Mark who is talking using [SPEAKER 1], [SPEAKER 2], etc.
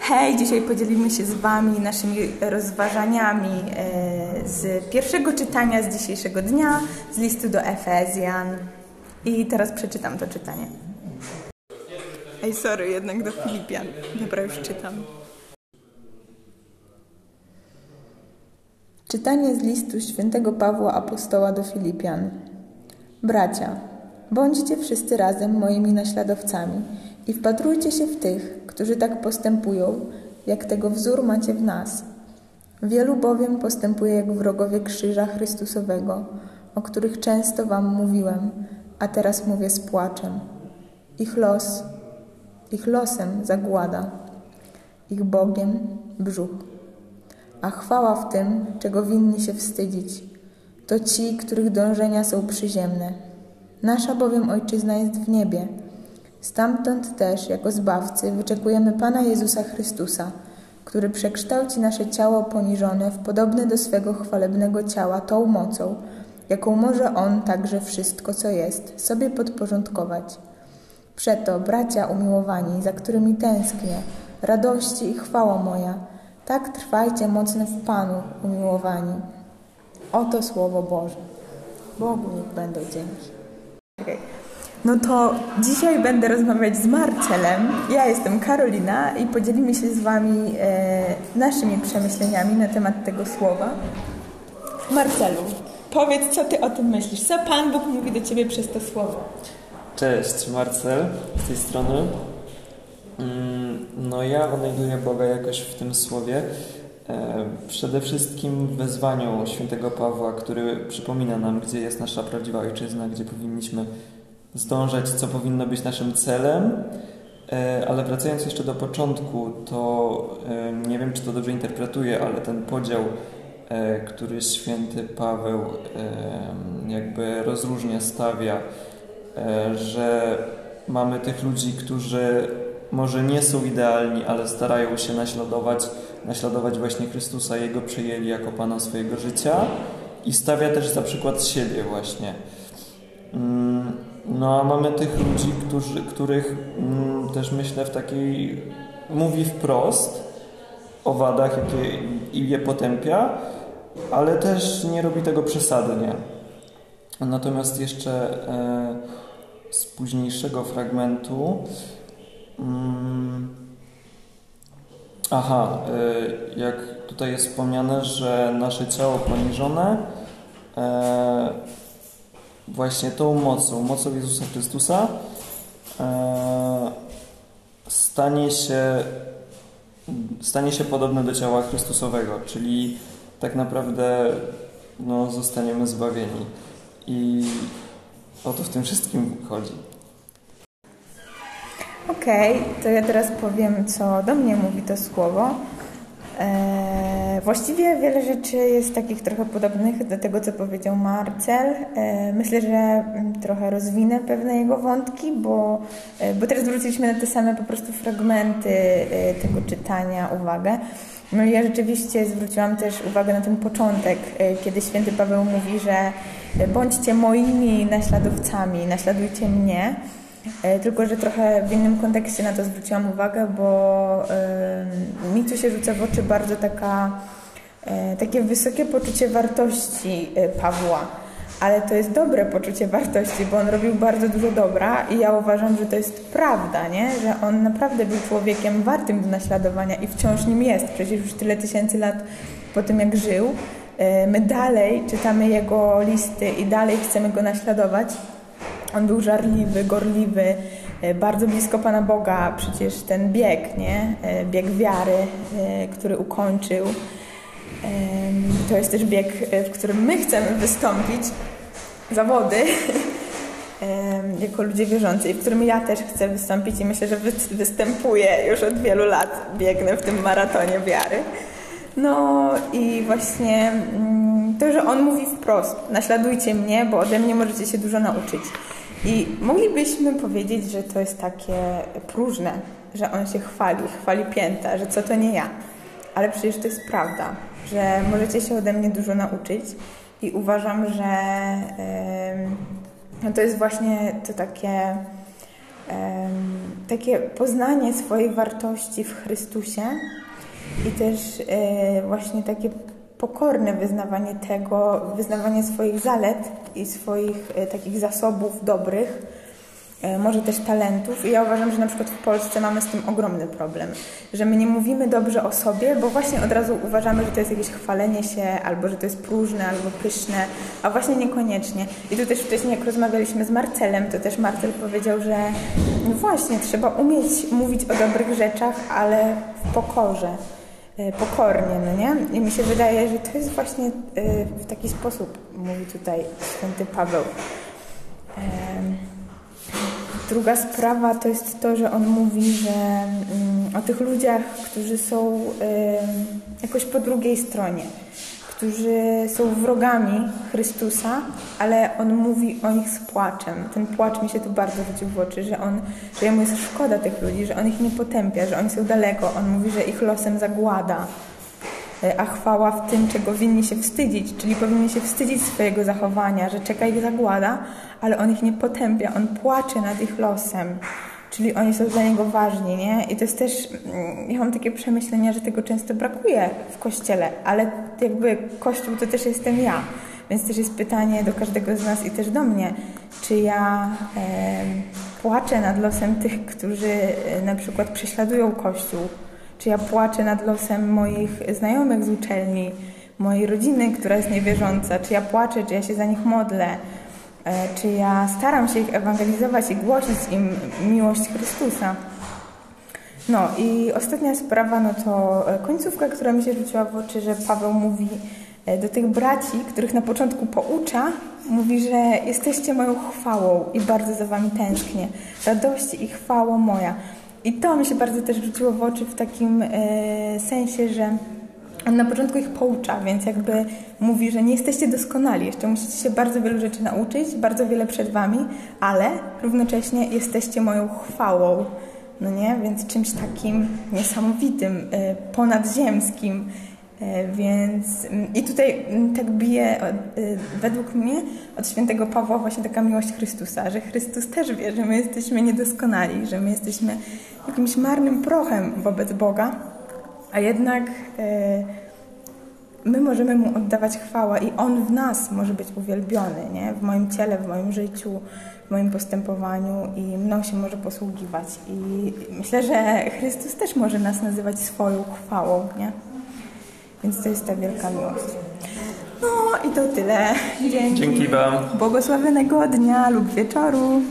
[SPEAKER 1] Hej, dzisiaj podzielimy się z Wami naszymi rozważaniami e, z pierwszego czytania z dzisiejszego dnia, z listu do Efezjan. I teraz przeczytam to czytanie. Ej, sorry, jednak do Filipian. Dobra, już czytam. Czytanie z listu świętego Pawła Apostoła do Filipian. Bracia, bądźcie wszyscy razem moimi naśladowcami i wpatrujcie się w tych, którzy tak postępują, jak tego wzór macie w nas. Wielu bowiem postępuje jak wrogowie krzyża Chrystusowego, o których często wam mówiłem, a teraz mówię z płaczem. Ich los, ich losem zagłada, ich Bogiem brzuch. A chwała w tym, czego winni się wstydzić, to ci, których dążenia są przyziemne. Nasza bowiem Ojczyzna jest w niebie – Stamtąd też, jako Zbawcy, wyczekujemy Pana Jezusa Chrystusa, który przekształci nasze ciało poniżone w podobne do swego chwalebnego ciała tą mocą, jaką może On także wszystko, co jest, sobie podporządkować. Przeto, bracia umiłowani, za którymi tęsknię, radości i chwała moja, tak trwajcie mocno w Panu, umiłowani. Oto Słowo Boże. Bogu niech będą dzięki. Okay. No to dzisiaj będę rozmawiać z Marcelem. Ja jestem Karolina i podzielimy się z Wami e, naszymi przemyśleniami na temat tego słowa. Marcelu, powiedz, co Ty o tym myślisz? Co Pan Bóg mówi do Ciebie przez to słowo?
[SPEAKER 2] Cześć, Marcel z tej strony. Mm, no ja odnajduję Boga jakoś w tym słowie. E, przede wszystkim w wezwaniu świętego Pawła, który przypomina nam, gdzie jest nasza prawdziwa ojczyzna, gdzie powinniśmy zdążać, co powinno być naszym celem. E, ale wracając jeszcze do początku, to e, nie wiem, czy to dobrze interpretuję, ale ten podział, e, który święty Paweł jakby rozróżnia, stawia, że mamy tych ludzi, którzy może nie są idealni, ale starają się naśladować, naśladować właśnie Chrystusa, Jego przyjęli jako Pana swojego życia i stawia też za przykład siebie właśnie. Mm, no a mamy tych ludzi, którzy, których mm, też myślę w takiej mówi wprost o wadach jakie, i je potępia, ale też nie robi tego przesadnie. Natomiast jeszcze e, z późniejszego fragmentu mm, aha, e, jak tutaj jest wspomniane, że nasze ciało poniżone e, właśnie tą mocą, mocą Jezusa Chrystusa e, stanie się, stanie się podobne do ciała Chrystusowego, czyli tak naprawdę no, zostaniemy zbawieni. I o to w tym wszystkim chodzi.
[SPEAKER 1] Okej, okay, to ja teraz powiem, co do mnie mówi to słowo. E, właściwie wiele rzeczy jest takich trochę podobnych do tego, co powiedział Marcel. E, myślę, że mm, trochę rozwinę pewne jego wątki, bo, e, bo teraz zwróciliśmy na te same po prostu fragmenty tego czytania uwagę. No ja rzeczywiście zwróciłam też uwagę na ten początek, kiedy święty Paweł mówi, że bądźcie moimi naśladowcami, naśladujcie mnie. E, tylko, że trochę w innym kontekście na to zwróciłam uwagę, bo mi tu się rzuca w oczy bardzo taka, e, takie wysokie poczucie wartości e, Pawła. Ale to jest dobre poczucie wartości, bo on robił bardzo dużo dobra i ja uważam, że to jest prawda, nie? że on naprawdę był człowiekiem wartym do naśladowania i wciąż nim jest. Przecież już tyle tysięcy lat po tym, jak żył. My dalej czytamy jego listy i dalej chcemy go naśladować. On był żarliwy, gorliwy, e, bardzo blisko Pana Boga. Przecież ten bieg, nie? E, bieg wiary, e, który ukończył. To jest też bieg, w którym my chcemy wystąpić, zawody, jako ludzie wierzący, w którym ja też chcę wystąpić i myślę, że występuję już od wielu lat, biegnę w tym maratonie wiary. No i właśnie mm, to, że on mówi wprost, naśladujcie mnie, bo ode mnie możecie się dużo nauczyć. I moglibyśmy powiedzieć, że to jest takie próżne, że on się chwali, chwali pięta, że co to nie ja. Ale przecież to jest prawda, że możecie się ode mnie dużo nauczyć i uważam, że yy, to jest właśnie to takie takie poznanie swojej wartości w Chrystusie i też e, właśnie takie pokorne wyznawanie tego, wyznawanie swoich zalet i swoich e, takich zasobów dobrych, e, może też talentów. I ja uważam, że na przykład w Polsce mamy z tym ogromny problem, że my nie mówimy dobrze o sobie, bo właśnie od razu uważamy, że to jest jakieś chwalenie się, albo że to jest próżne, albo pyszne, a właśnie niekoniecznie. I tu też wcześniej, jak rozmawialiśmy z Marcelem, to też Marcel powiedział, że no właśnie, trzeba umieć mówić o dobrych rzeczach, ale w pokorze. E, pokornie, no nie? I mi się wydaje, że to jest właśnie e, w taki sposób, mówi tutaj święty Paweł. Druga sprawa to jest to, że on mówi, że mm, o tych ludziach, którzy są jakoś po drugiej stronie, którzy są wrogami Chrystusa, ale on mówi o nich z płaczem. Ten płacz mi się tu bardzo rzucił w oczy, że on, że jemu jest szkoda tych ludzi, że on ich nie potępia, że oni są daleko. On mówi, że ich losem zagłada. A chwała w tym, czego winni się wstydzić, czyli powinni się wstydzić swojego zachowania, że czeka ich zagłada, ale on ich nie potępia, on płacze nad ich losem czyli oni są dla niego ważni, nie? I to jest też, mm, ja mam takie przemyślenia, że tego często brakuje w kościele, ale jakby kościół to też jestem ja, więc też jest pytanie do każdego z nas i też do mnie, czy ja e, płaczę nad losem tych, którzy e, na przykład prześladują kościół, czy ja płaczę nad losem moich znajomych z uczelni, mojej rodziny, która jest niewierząca, czy ja płaczę, czy ja się za nich modlę, czy ja staram się ich ewangelizować i głosić im miłość Chrystusa. No i ostatnia sprawa, no to e, końcówka, która mi się rzuciła w oczy, że Paweł mówi e, do tych braci, których na początku poucza, mówi, że jesteście moją chwałą i bardzo za wami tęsknię. Radości i chwała moja. I to mi się bardzo też rzuciło w oczy w takim e, sensie, że on na początku ich poucza, więc jakby mówi, że nie jesteście doskonali, jeszcze musicie się bardzo wielu rzeczy nauczyć, bardzo wiele przed wami, ale równocześnie jesteście moją chwałą, no nie? Więc czymś takim niesamowitym, y, ponadziemskim. Y, więc mm, i tutaj mm, tak bije y, według mnie od świętego Pawła właśnie taka miłość Chrystusa, że Chrystus też wie, że my jesteśmy niedoskonali, że my jesteśmy jakimś marnym prochem wobec Boga, a jednak e, my możemy Mu oddawać chwałę i On w nas może być uwielbiony, nie? w moim ciele, w moim życiu, w moim postępowaniu i mną się może posługiwać. I myślę, że Chrystus też może nas nazywać swoją chwałą, nie? Więc to jest ta wielka miłość. No i to tyle.
[SPEAKER 2] Dzięki. Dzięki Wam.
[SPEAKER 1] Błogosławionego dnia lub wieczoru.